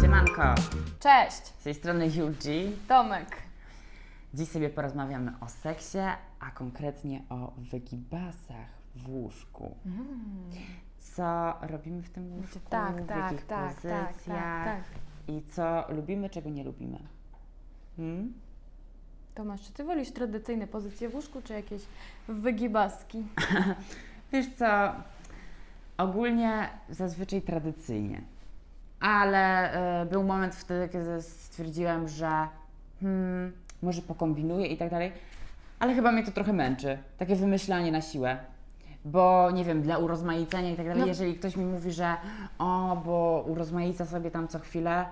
Siemanko, Cześć, z tej strony Julgi. Tomek. Dziś sobie porozmawiamy o seksie, a konkretnie o wygibasach w łóżku. Co robimy w tym łóżku, Tak, w tak, jakich tak, tak, pozycjach tak, tak. i co lubimy, czego nie lubimy. Hmm? Tomasz, czy ty wolisz tradycyjne pozycje w łóżku, czy jakieś wygibaski? Wiesz co, ogólnie zazwyczaj tradycyjnie, ale e, był moment wtedy, kiedy stwierdziłem, że hmm, może pokombinuję i tak dalej, ale chyba mnie to trochę męczy, takie wymyślanie na siłę. Bo nie wiem, dla urozmaicenia i tak dalej, No. jeżeli ktoś mi mówi, że o, bo urozmaica sobie tam co chwilę,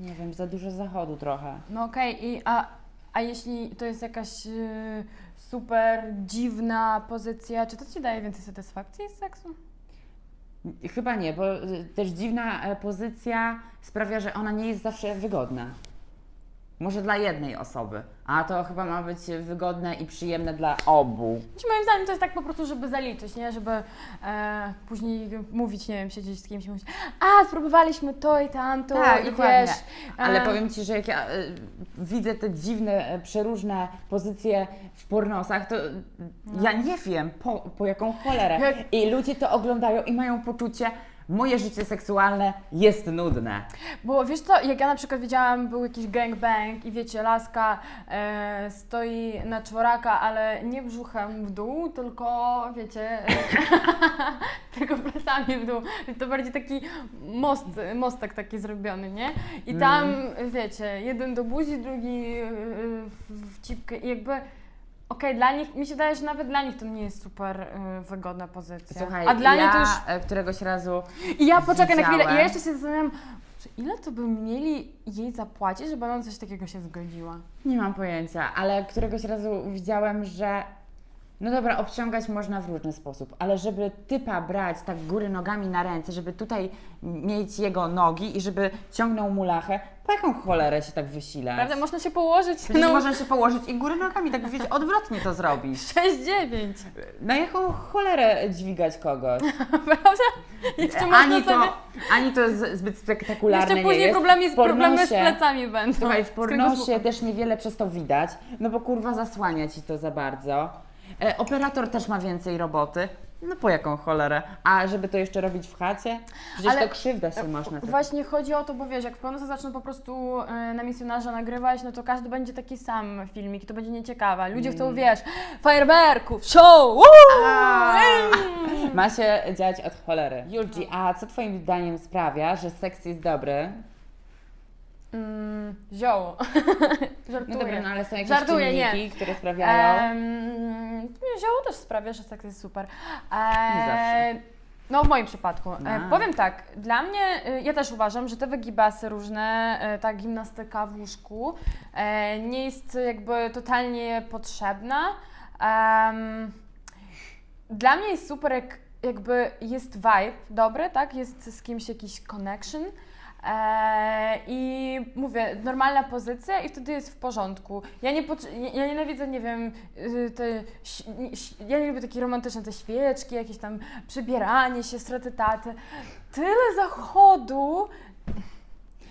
nie wiem, za dużo zachodu trochę. No okej, i a, a jeśli to jest jakaś y, super dziwna pozycja, czy to Ci daje więcej satysfakcji z seksu? Chyba nie, bo y, też dziwna e, pozycja sprawia, że ona nie jest zawsze wygodna. Może dla jednej osoby, a to chyba ma być wygodne i przyjemne dla obu. Znaczy, moim zdaniem to jest tak po prostu, żeby zaliczyć, nie? Żeby e, później mówić, nie wiem, siedzieć z kimś i mówić, a spróbowaliśmy to i tamto Tak, i dokładnie. wiesz... Ale e, powiem Ci, że jak ja y, widzę te dziwne, e, przeróżne pozycje w pornosach, to y, ja nie wiem po, po jaką cholerę. I ludzie to oglądają i mają poczucie, moje życie seksualne jest nudne. Bo wiesz co, jak ja na przykład widziałam, był jakiś gangbang i wiecie, laska e, stoi na czworaka, ale nie brzuchem w dół, tylko wiecie, tylko plecami w dół. To bardziej taki most, mostek taki zrobiony, nie? I tam, wiecie, jeden do buzi, drugi e, w, w cipkę i jakby... Okej, dla nich, mi się wydaje, że nawet dla nich to nie jest super e, wygodna pozycja. Słuchaj, A dla ja mnie to już e, któregoś razu i ja poczekaj na chwilę, i Widziałem. ja jeszcze się zastanawiam, że ile to by mieli jej zapłacić, żeby ona na coś takiego się zgodziła. Nie mam pojęcia, ale któregoś razu widziałem, że no dobra, obciągać można w różny sposób, ale żeby typa brać tak góry nogami na ręce, żeby tutaj mieć jego nogi i żeby ciągnął mu lachę, po jaką cholerę się tak wysilać? Prawda? Można się położyć Przecież no, można się położyć i góry nogami, tak wiecie, odwrotnie to zrobić. 6-9. Na jaką cholerę dźwigać kogoś? Prawda? Jeszcze Ani sobie... to, ani to jest zbyt spektakularne Jeszcze nie później jest. problemy, z, problemy z pornosie- plecami będą. Słuchaj, w pornosie też niewiele przez to widać, no bo kurwa zasłania ci to za bardzo. E, operator też ma więcej roboty. No po jaką cholerę? A żeby to jeszcze robić w chacie? Przecież Ale- to krzywda się można. Właśnie chodzi o to, bo wiesz, jak w pornosach zaczną po prostu e, na misjonarza nagrywać, no to każdy będzie taki sam filmik i to będzie nieciekawe. Ludzie Mm. chcą, wiesz, fajerwerków, show! Ma się dziać od cholery. Julgi, a co twoim zdaniem sprawia, że seks jest dobry? Mm, zioło. Żartuję. No dobra, no ale są jakieś Żartuję, nie. czynniki, które sprawiają... Em, zioło też sprawia, że seks jest super. Nie zawsze. E, No w moim przypadku. E, powiem tak, dla mnie, e, ja też uważam, że te wygibasy różne, e, ta gimnastyka w łóżku e, nie jest jakby totalnie potrzebna. Em, dla mnie jest super, jak jakby jest vibe dobry, tak? Jest z kimś jakiś connection. E, I mówię, normalna pozycja i wtedy jest w porządku. Ja nie ja- nienawidzę, nie wiem, y, te, ja nie lubię takie romantyczne te świeczki, jakieś tam przybieranie się, straty taty. Tyle zachodu.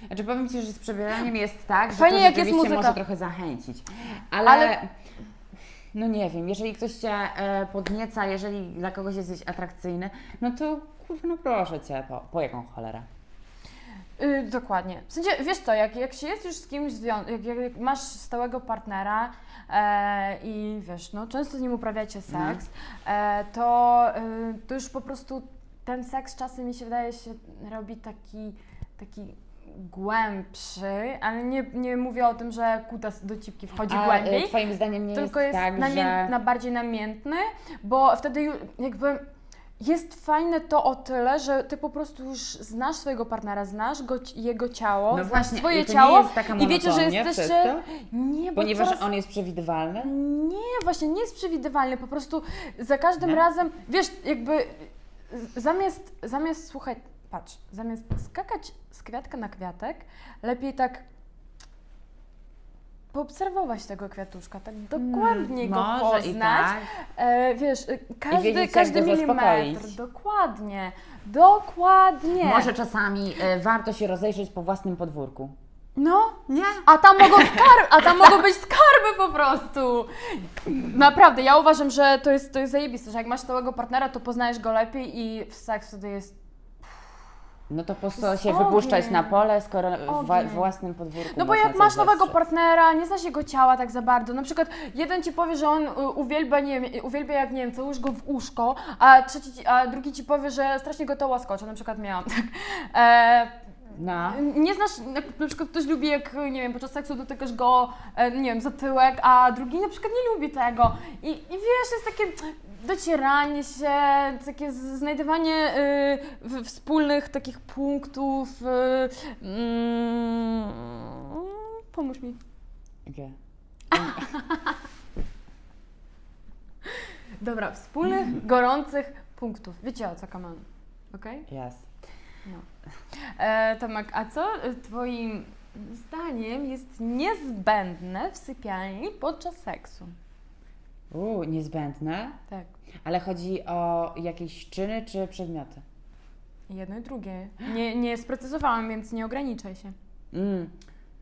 Znaczy powiem Ci, że z przebieraniem jest tak, że Fajnie, to jak jest muzyka. może trochę zachęcić. Ale, Ale- no nie wiem, jeżeli ktoś Cię e, podnieca, jeżeli dla kogoś jesteś atrakcyjny, no to kurwa, no proszę Cię, po, po jaką cholerę? Y, dokładnie. W sensie, wiesz co, jak, jak się jest już z kimś, jak, jak, masz stałego partnera e, i wiesz, no często z nim uprawiacie seks, e, to, y, to już po prostu ten seks czasem mi się wydaje się robi taki, taki głębszy, ale nie, nie mówię o tym, że kutas do cipki wchodzi A głębiej. e, Twoim zdaniem nie tylko jest, jest tak, namię- że... na bardziej namiętny, bo wtedy jakby jest fajne to o tyle, że ty po prostu już znasz swojego partnera, znasz go, jego ciało, No znasz właśnie, swoje ciało nie jest taka i wiecie, że jesteście... Nie, bo Ponieważ coraz... on jest przewidywalny? Nie, właśnie nie jest przewidywalny, po prostu za każdym Nie? razem, wiesz, jakby zamiast, zamiast, słuchaj, patrz, zamiast skakać z kwiatka na kwiatek, lepiej tak poobserwować tego kwiatuszka, tak dokładnie go Hmm, Może poznać. i tak. E, wiesz, e, każdy, wiedzieć, jak każdy go milimetr. zaspokoić. Dokładnie, dokładnie. Może czasami e, warto się rozejrzeć po własnym podwórku. No, Nie? a tam mogą skarby, a tam mogą być skarby po prostu. Naprawdę, ja uważam, że to jest, to jest zajebiste, że jak masz stałego partnera, to poznajesz go lepiej i seks wtedy jest... No to po co się wypuszczać ogień. na pole, skoro w własnym podwórku No bo jak masz nowego partnera, nie znasz jego ciała tak za bardzo. Na przykład jeden ci powie, że on y, uwielbia, nie wiem, uwielbia jak nie wiem, całujesz go w uszko, a, trzeci, ci- a drugi ci powie, że strasznie go to łaskocze. Na przykład miałam tak. E, No. nie znasz, na, na przykład ktoś lubi jak, nie wiem, podczas seksu dotykasz go, e, nie wiem, za tyłek, a drugi na przykład nie lubi tego. I, i wiesz, jest takie docieranie się, takie znajdywanie y, wspólnych takich punktów. Y, mm, pomóż mi. Gdzie? Dobra, wspólnych, gorących punktów. Wiecie o co, kaman? Okej? Yes. E, Tomek, a co Twoim zdaniem jest niezbędne w sypialni podczas seksu? Uuu, niezbędne. Tak. Ale chodzi o jakieś czyny czy przedmioty? Jedno i drugie. Nie, nie sprecyzowałam, więc nie ograniczaj się. Mm.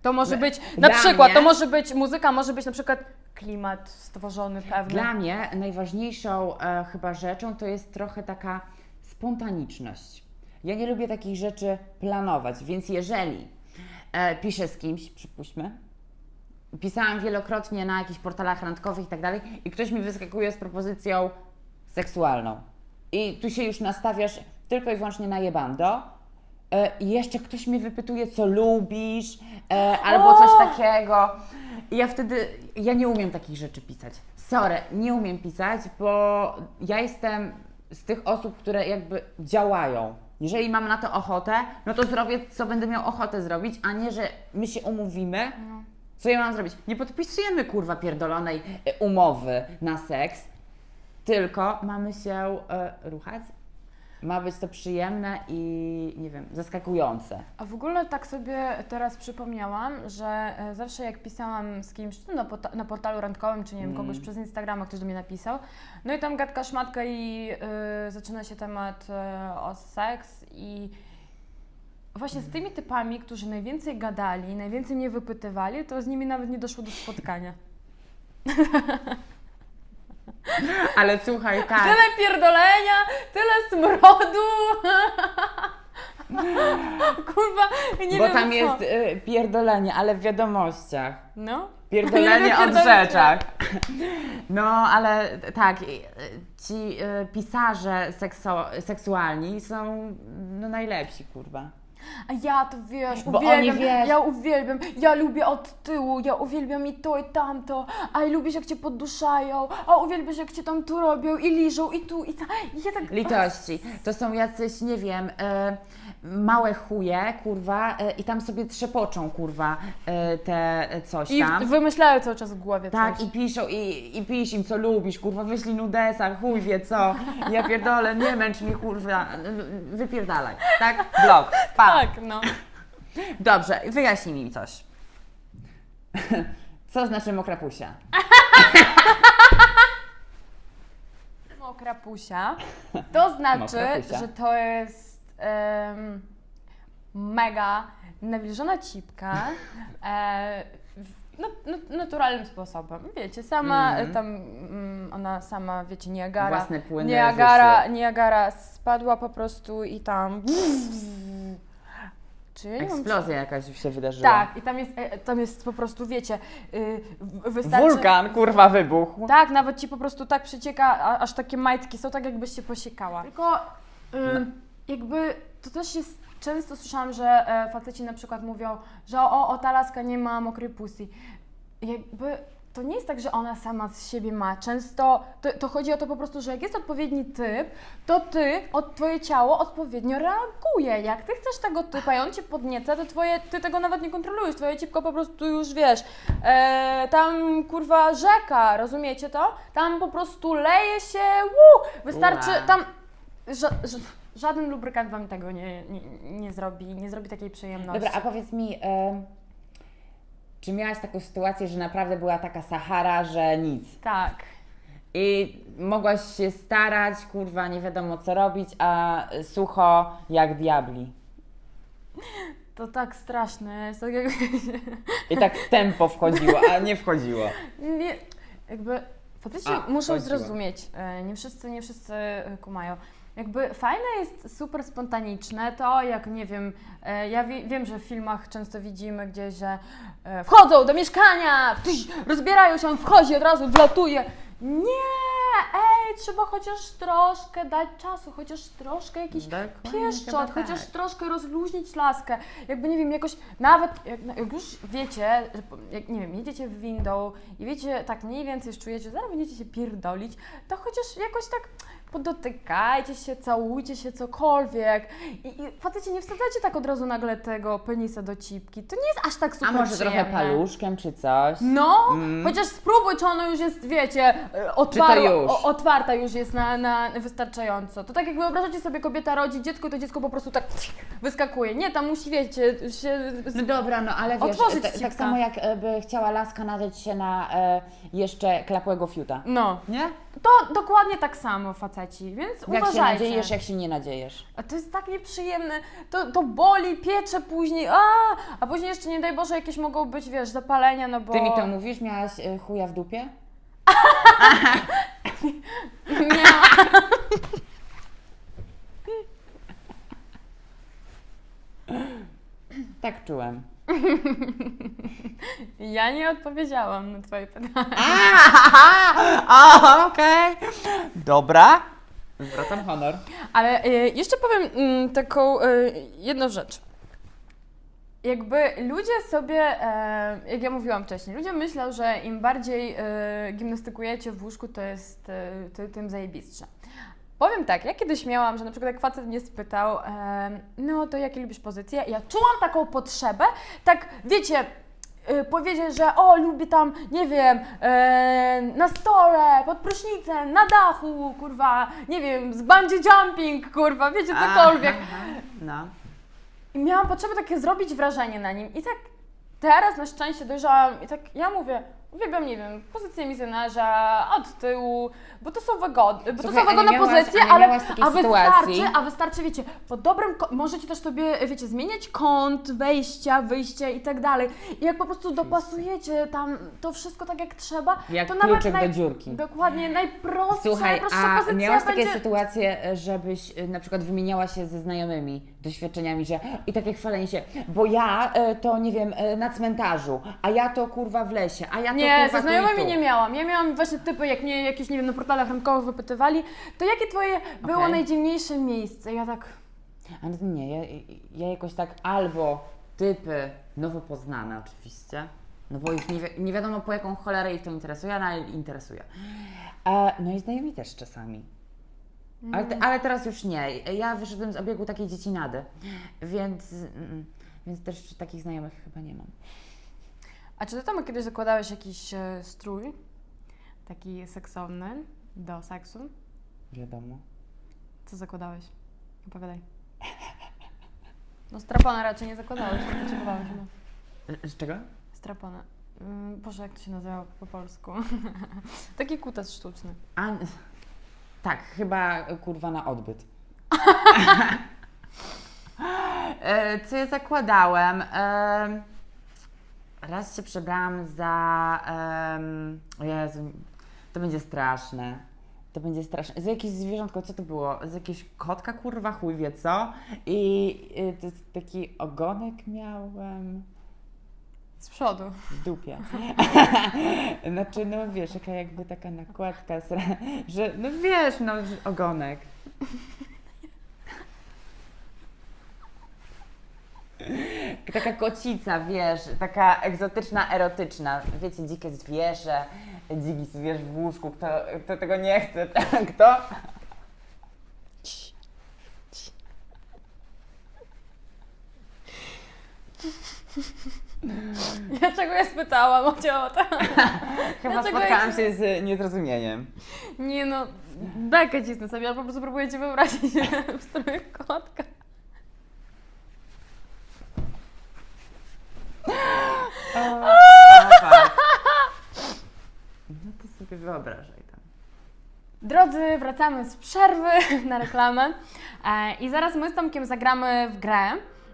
To może Dla- być, na dla przykład, mnie- to może być muzyka, może być na przykład klimat stworzony pewny. Dla mnie najważniejszą e, chyba rzeczą to jest trochę taka spontaniczność. Ja nie lubię takich rzeczy planować, więc jeżeli e, piszę z kimś, przypuśćmy, pisałam wielokrotnie na jakichś portalach randkowych i tak dalej, i ktoś mi wyskakuje z propozycją seksualną. I tu się już nastawiasz tylko i wyłącznie na jebando. E, I jeszcze ktoś mnie wypytuje, co lubisz, e, albo coś takiego. I ja wtedy, ja nie umiem takich rzeczy pisać. Sorry, nie umiem pisać, bo ja jestem z tych osób, które jakby działają. Jeżeli mam na to ochotę, no to zrobię, co będę miał ochotę zrobić, a nie, że my się umówimy, co ja mam zrobić. Nie podpisujemy, kurwa, pierdolonej e, umowy na seks, tylko mamy się e, ruchać. Ma być to przyjemne i, nie wiem, zaskakujące. A w ogóle tak sobie teraz przypomniałam, że e, zawsze jak pisałam z kimś no, na, portalu randkowym, czy nie wiem, kogoś przez Instagrama, ktoś do mnie napisał, no i tam gadka szmatka i y, zaczyna się temat y, o seks i właśnie z tymi typami, którzy najwięcej gadali, najwięcej mnie wypytywali, to z nimi nawet nie doszło do spotkania. Ale słuchaj, tak. Tyle pierdolenia, tyle smrodu. Kurwa, nie bo wiem tam co. jest y, pierdolenie, ale w wiadomościach. No. Pierdolenie Nie o lubię rzeczach. No, ale tak, y, ci y, pisarze sekso, seksualni są no, najlepsi, kurwa. A ja to wiesz, Bo uwielbiam, oni, wiesz- ja uwielbiam, ja lubię od tyłu, ja uwielbiam i to i tamto, a i lubisz jak cię podduszają, a uwielbiasz jak cię tam tu robią i liżą i tu i tam. I ja tak... Litości. To są jacyś, nie wiem, e, małe chuje, kurwa, e, i tam sobie trzepoczą, kurwa, e, te e, coś I tam. w- wymyślają cały czas w głowie Tak, coś. i piszą, i, i pisz im, co lubisz, kurwa, wyślij nudesa, chuj wie co. Ja pierdolę, nie męcz mnie, kurwa, wypierdalaj, tak? Blok, pa. Tak, no. Dobrze, wyjaśnij mi coś. Co znaczy mokra pusia? Mokra pusia. To znaczy, że to jest em, mega nawilżona cipka e, no, no, naturalnym sposobem. Wiecie, sama Mhm. tam mm, ona sama, wiecie, Niagara. Własne płyny Niagara. Niagara spadła po prostu i tam. Czy mam Eksplozja jakaś się wydarzyła. Tak, i tam jest, e, tam jest po prostu, wiecie, y, wystarczy... Wulkan, kurwa, wybuchł. Tak, nawet ci po prostu tak przecieka, aż takie majtki są, tak jakbyś się posiekała. Tylko y, jakby to też jest, często słyszałam, że e, faceci na przykład mówią, że o, o ta laska nie ma mokrej pussy. Jakby to nie jest tak, że ona sama z siebie ma. Często to, to chodzi o to po prostu, że jak jest odpowiedni typ, to ty, od twoje ciało odpowiednio reaguje. Jak ty chcesz tego typa i on cię podnieca, to twoje, ty tego nawet nie kontrolujesz. Twoje cipko po prostu już wiesz, e, tam kurwa rzeka, rozumiecie to? Tam po prostu leje się, wuu, wystarczy Ua. tam. Ża, ża, żaden lubrykant wam tego nie, nie, nie zrobi, nie zrobi takiej przyjemności. Dobra, a powiedz mi, em, Czy miałaś taką sytuację, że naprawdę była taka Sahara, że nic? Tak. I mogłaś się starać, kurwa, nie wiadomo co robić, a sucho jak diabli. To tak straszne jest, tak jak I tak tempo wchodziło, a nie wchodziło. nie, jakby faktycznie A, muszą chodziło. zrozumieć, e, nie wszyscy, nie wszyscy e, kumają. Jakby fajne jest super spontaniczne to, jak nie wiem, e, ja wie, wiem, że w filmach często widzimy gdzieś, że e, wchodzą do mieszkania, rozbierają się, on wchodzi od razu, wlatuje. Nie, ej, trzeba chociaż troszkę dać czasu, chociaż troszkę jakiś Dokładnie, pieszczot, chyba chociaż tak. troszkę rozluźnić laskę. Jakby nie wiem, jakoś nawet jak, jak już wiecie, że, po- jak nie wiem, jedziecie w windą i wiecie, tak mniej więcej już czujecie, że zaraz będziecie się pierdolić, to chociaż jakoś tak podotykajcie się, całujcie się, cokolwiek. I, i facecie nie wsadzacie tak od razu nagle tego penisa do cipki. To nie jest aż tak super A może trochę przyjemne. paluszkiem czy coś? No, Mm. chociaż spróbuj, czy ono już jest, wiecie, e, otwarła, już? O, otwarta już jest na, na wystarczająco. To tak jak wyobrażacie sobie, kobieta rodzi dziecko i to dziecko po prostu tak wyskakuje. Nie, tam musi, wiecie, się... No dobra, no ale wiesz, Otworzyć ta- tak cipka. samo jak e, by chciała laska nadać się na e, jeszcze klapłego fiuta. No, Nie? to dokładnie tak samo faceci, więc Jak się uważajcie. nadziejesz, jak się nie nadziejesz. A to jest tak nieprzyjemne, to, to boli, piecze później, a, a później jeszcze nie daj Boże jakieś mogą być, wiesz, zapalenia, no bo... Ty mi to mówisz? Miałaś e, chuja w dupie? Nie. Tak czułem. Ja nie odpowiedziałam na twoje pytanie. A, okej. Dobra. Zwracam honor. Ale y, jeszcze powiem mm, taką y, jedną rzecz. Jakby ludzie sobie, e, jak ja mówiłam wcześniej, ludzie myślą, że im bardziej e, gimnastykujecie w łóżku, to jest e, ty, tym zajebistsze. Powiem tak, ja kiedyś miałam, że na przykład jak facet mnie spytał, e, no to jakie lubisz pozycje, ja czułam taką potrzebę, tak wiecie, y, powiedzieć, że o, lubię tam, nie wiem, e, na stole, pod prysznicem, na dachu, kurwa, nie wiem, z bungee jumping, kurwa, wiecie, cokolwiek. Aha, No. I miałam potrzebę takie zrobić wrażenie na nim. I tak teraz na szczęście dojrzałam i tak ja mówię, uwielbiam, nie wiem, pozycję misjonarza od tyłu, bo to są wygodne, bo Słuchaj, to są wygodne miałaś- pozycje, ale a sytuacji? wystarczy, a wystarczy, wiecie, po dobrym, możecie też sobie, wiecie, zmieniać kąt, wejścia, wyjścia i tak dalej. I jak po prostu dopasujecie tam to wszystko tak jak trzeba, Jak to nawet do dziurki. Dokładnie, najprostsza, Słuchaj, najprostsza a pozycja miałaś takie będzie... sytuacje, żebyś e, na przykład wymieniała się ze znajomymi doświadczeniami, że i takie chwalenie się, bo ja e, to nie wiem, e, na cmentarzu, a ja to kurwa w lesie, a ja Nie, ze znajomymi nie miałam. Ja miałam właśnie typy, jak mnie jakieś, nie wiem, na portalach rynkowych wypytywali, to jakie twoje było Okej. najdziwniejsze miejsce? Ja tak, Ale nie, ja, ja jakoś tak albo typy nowo poznane oczywiście, no bo ich nie, wi- nie wiadomo po jaką cholerę ich to interesuje, ale interesuje. E, no i znajomi też czasami. Ale, te, ale teraz już nie. Ja wyszedłem z obiegu takiej dziecinady, więc, mm, więc też takich znajomych chyba nie mam. A czy ty tam kiedyś zakładałeś jakiś e, strój, taki seksowny, do seksu? Wiadomo. Co zakładałeś? Opowiadaj. No strapona raczej nie zakładałeś, nie potrzebowałeś chyba. Z czego? Strapona. Mm, Boże, jak to się nazywa po polsku? Taki kutas sztuczny. A, tak, chyba kurwa na odbyt. E, Co ja zakładałem? Em, Raz się przebrałam za. em, O Jezu, to będzie straszne. To będzie straszne. Za jakieś zwierzątko, co to było? Z jakiegoś kotka, kurwa, chuj wie co? I y, to taki ogonek miałem Z przodu. w dupie. znaczy, no wiesz, jaka jakby taka nakładka, że no wiesz, no ogonek. Taka kocica, wiesz, taka egzotyczna, erotyczna. Wiecie, dzikie zwierzę, dziki zwierz w łóżku, kto, kto tego nie chce, kto? Dlaczego ja spytałam o ciotę? Chyba Dlaczego spotkałam ja- się z niezrozumieniem. Nie no, bekę cisnę sobie, ja po prostu próbuję Cię wyobrazić w stroju kotka. No to sobie wyobrażaj tam. Drodzy, wracamy z przerwy na reklamę e, i zaraz my z Tomkiem zagramy w grę.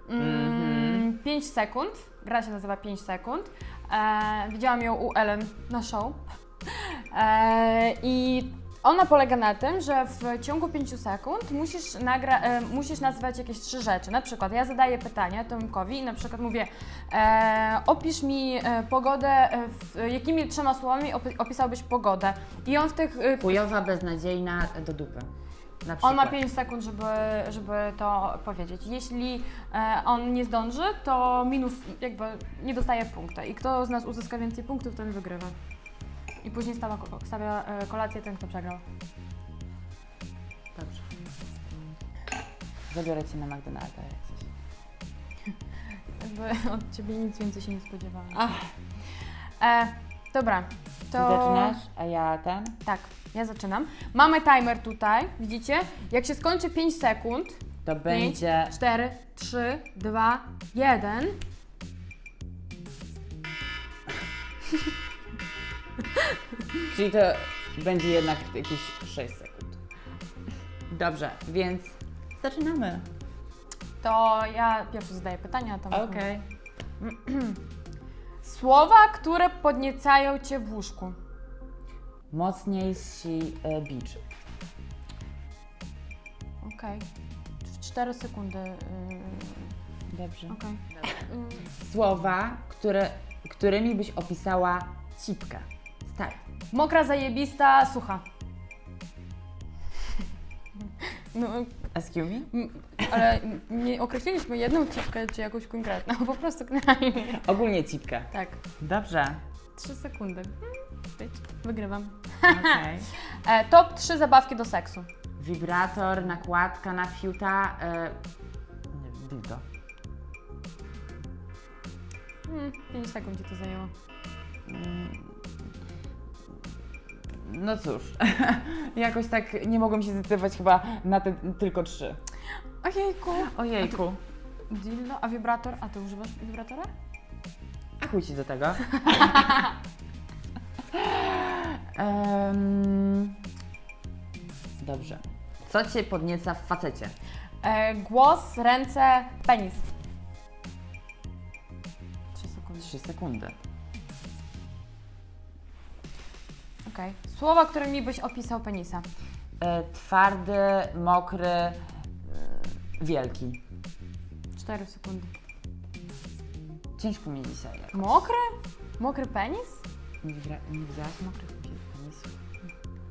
Mm, mhm. 5 sekund. Gra się nazywa 5 sekund. E, widziałam ją u Ellen na show. E, I ona polega na tym, że w ciągu 5 sekund musisz, nagra- e, musisz nazwać jakieś trzy rzeczy. Na przykład ja zadaję pytanie Tomkowi i na przykład mówię e, opisz mi e, pogodę, e, w, jakimi trzema słowami opi- opisałbyś pogodę. I on w tych e, Chujowa, beznadziejna, do dupy. Na on ma 5 sekund, żeby, żeby to powiedzieć. Jeśli e, on nie zdąży, to minus, jakby nie dostaje punktu. I kto z nas uzyska więcej punktów, ten wygrywa. I później stawia, stawia e, kolację ten, kto przegrał. Dobrze. Zabiorę Cię na McDonalda jak coś. Jakby od Ciebie nic więcej się nie spodziewałam. Ach, E, dobra, Ty to... zaczynasz, a ja ten? Tak, ja zaczynam. Mamy timer tutaj, widzicie? Jak się skończy 5 sekund, To będzie... 4, 3, 2, 1. Czyli to będzie jednak jakieś 6 sekund. Dobrze, więc zaczynamy. To ja pierwszy zadaję pytania, a tam Okej. Słowa, które podniecają cię w łóżku. Mocniejsi e, beach. Okej. W 4 sekundy. Yy, Dobrze. Okej. Słowa, które, którymi byś opisała cipkę. Start. Mokra, zajebista, sucha. No, Excuse me? m- ale nie określiliśmy jedną cipkę czy jakąś konkretną, po prostu generalnie. Ogólnie cipkę. Tak. Dobrze. 3 sekundy. Hmm, być. Wygrywam. Okej. E, top 3 zabawki do seksu. Wibrator, nakładka na fiuta. E, nie wiem, dildo. Hmm, 5 sekund ci to zajęło. No cóż, jakoś tak nie mogłam się zdecydować chyba na te tylko trzy. Ojejku. Ojejku. Dildo, a wibrator? A ty używasz wibratora? A chuj ci do tego. Em, dobrze. Co cię podnieca w facecie? E, głos, ręce, penis. 3 sekundy. Trzy sekundy. Okej. Słowa, którymi byś opisał penisa. E, twardy, mokry, e, wielki. 4 sekundy. Ciężko mi dzisiaj. Mokry? Mokry penis? Nie, widzia, nie widziałaś mokrych penisów?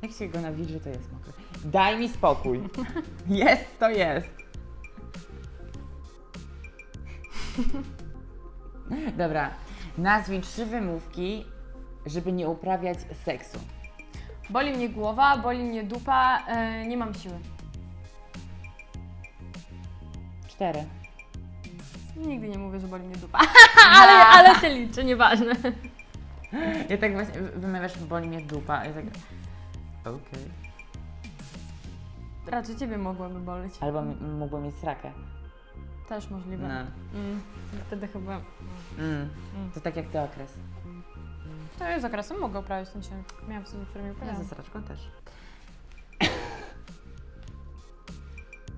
Jak się go nawilży, to jest mokry. Daj mi spokój. Jest, to jest. Dobra, nazwij trzy wymówki, żeby nie uprawiać seksu. Boli mnie głowa, boli mnie dupa, e, nie mam siły. Cztery. Nigdy nie mówię, że boli mnie dupa. ale, ale się liczy, nieważne. Ja tak właśnie wy- wymawiasz, boli mnie dupa. Ja tak... Okej. Raczej ciebie mogłoby boleć. Albo m- mieć srakę. Też możliwe. No. Mm, wtedy chyba. Mm. To tak jak ty okres. To jest okresem mogę uprawiać, w sensie miałam w sobie, którymi Ja uprawiałam. ze sraczką też.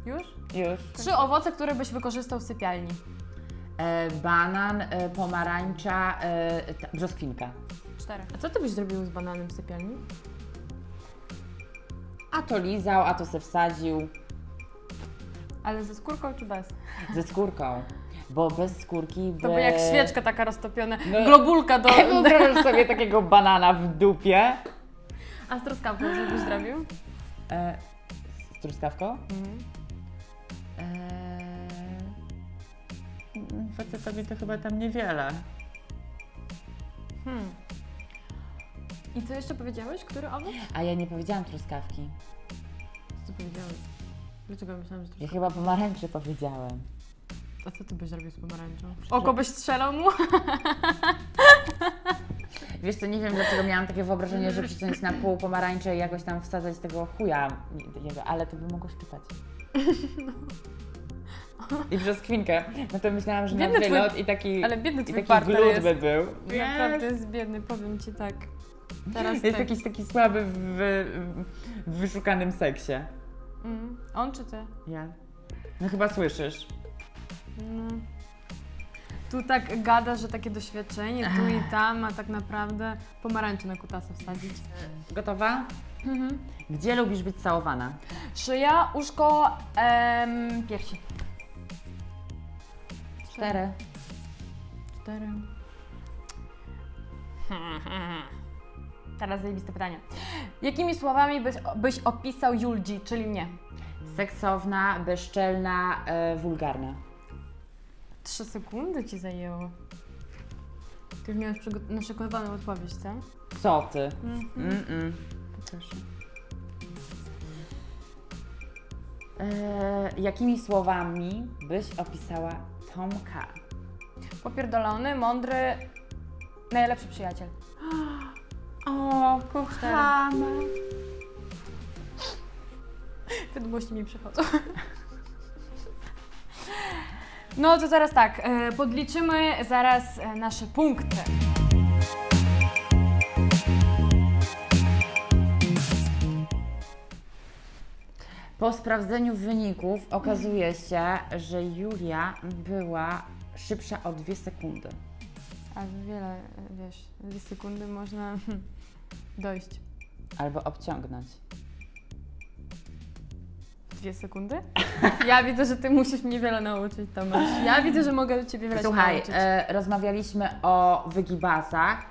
Już? Już. Trzy owoce, które byś wykorzystał w sypialni. E, banan, e, pomarańcza, e, ta, brzoskwinka. Cztery. A co ty byś zrobił z bananem w sypialni? A to lizał, a to se wsadził Ale ze skórką czy bez? ze skórką. Bo bez skórki. To by jak świeczka taka roztopiona, No. globulka do... Wyobrażasz sobie takiego banana w dupie. A z truskawką co byś zrobił? E, z truskawką? Mhm. E, facetowi to chyba tam niewiele. Hmm. I co jeszcze powiedziałeś? Który owoc? A ja nie powiedziałam truskawki. Co powiedziałeś? Dlaczego myślałam, że Ja truskawka? chyba pomarańczy powiedziałem. A co ty byś zrobił z pomarańczą? Oko byś strzelał mu? Wiesz co, nie wiem dlaczego miałam takie wyobrażenie, że przyciąć na pół pomarańcze i jakoś tam wsadzać tego chuja, ale to by mogło szczypać. I brzoskwinkę. No to myślałam, że na Biedny twój- wylot i taki, Ale biedny i twój taki partner glut jest. by był. Naprawdę jest biedny, powiem ci tak. Teraz Jest ty. jakiś taki słaby w, w wyszukanym seksie. Mm. On czy ty? Ja? No chyba słyszysz. No. Tu tak gada, że takie doświadczenie, tu i tam, a tak naprawdę pomarańcze na kutasa wsadzić. Gotowa? Mhm. Gdzie lubisz być całowana? Szyja, uszko, em, piersi. Cztery. Cztery. Teraz zajebiste pytanie. Jakimi słowami byś, byś opisał Julgi, czyli mnie? Seksowna, bezczelna, e, wulgarna. Trzy sekundy ci zajęło. Ty już miałeś przygo- naszykowaną odpowiedź, co? Co ty? Mhm. Mm-mm. Proszę. E, jakimi słowami byś opisała Tomka? Popierdolony, mądry, najlepszy przyjaciel. O, kochana. Wiadomości mi przychodzą. No to teraz tak, e, podliczymy zaraz e, nasze punkty. Po sprawdzeniu wyników okazuje się, że Julia była szybsza o dwie sekundy. A wiele, e, wiesz, dwie sekundy można dojść. Albo obciągnąć. Dwie sekundy? Ja widzę, że ty musisz mnie wiele nauczyć, Tomasz. Ja widzę, że mogę do ciebie wiele Słuchaj, nauczyć. e, rozmawialiśmy o wygibasach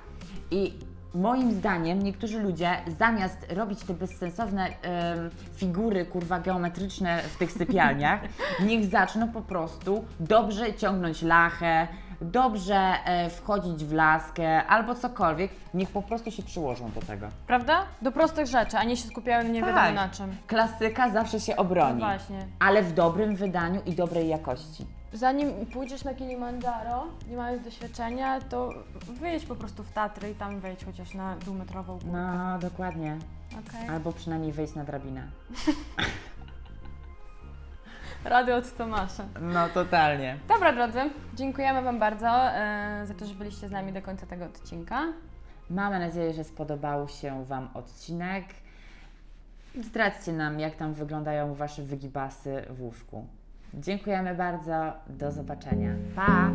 i moim zdaniem niektórzy ludzie zamiast robić te bezsensowne em, figury, kurwa, geometryczne w tych sypialniach, niech zaczną po prostu dobrze ciągnąć lachę, dobrze e, wchodzić w laskę albo cokolwiek, niech po prostu się przyłożą do tego. Prawda? Do prostych rzeczy, a nie się skupiają nie wiadomo Tak. na czym. Klasyka zawsze się No obroni, właśnie. ale w dobrym wydaniu i dobrej jakości. Zanim pójdziesz na Kilimandżaro, nie mając doświadczenia, to wyjedź po prostu w Tatry i tam wejdź chociaż na dwumetrową górkę. No, dokładnie. Okej. Albo przynajmniej wejść na drabinę. Rady od Tomasza. No, totalnie. Dobra drodzy, dziękujemy Wam bardzo e, za to, że byliście z nami do końca tego odcinka. Mamy nadzieję, że spodobał się Wam odcinek. Zdradźcie nam, jak tam wyglądają Wasze wygibasy w łóżku. Dziękujemy bardzo. Do zobaczenia. Pa!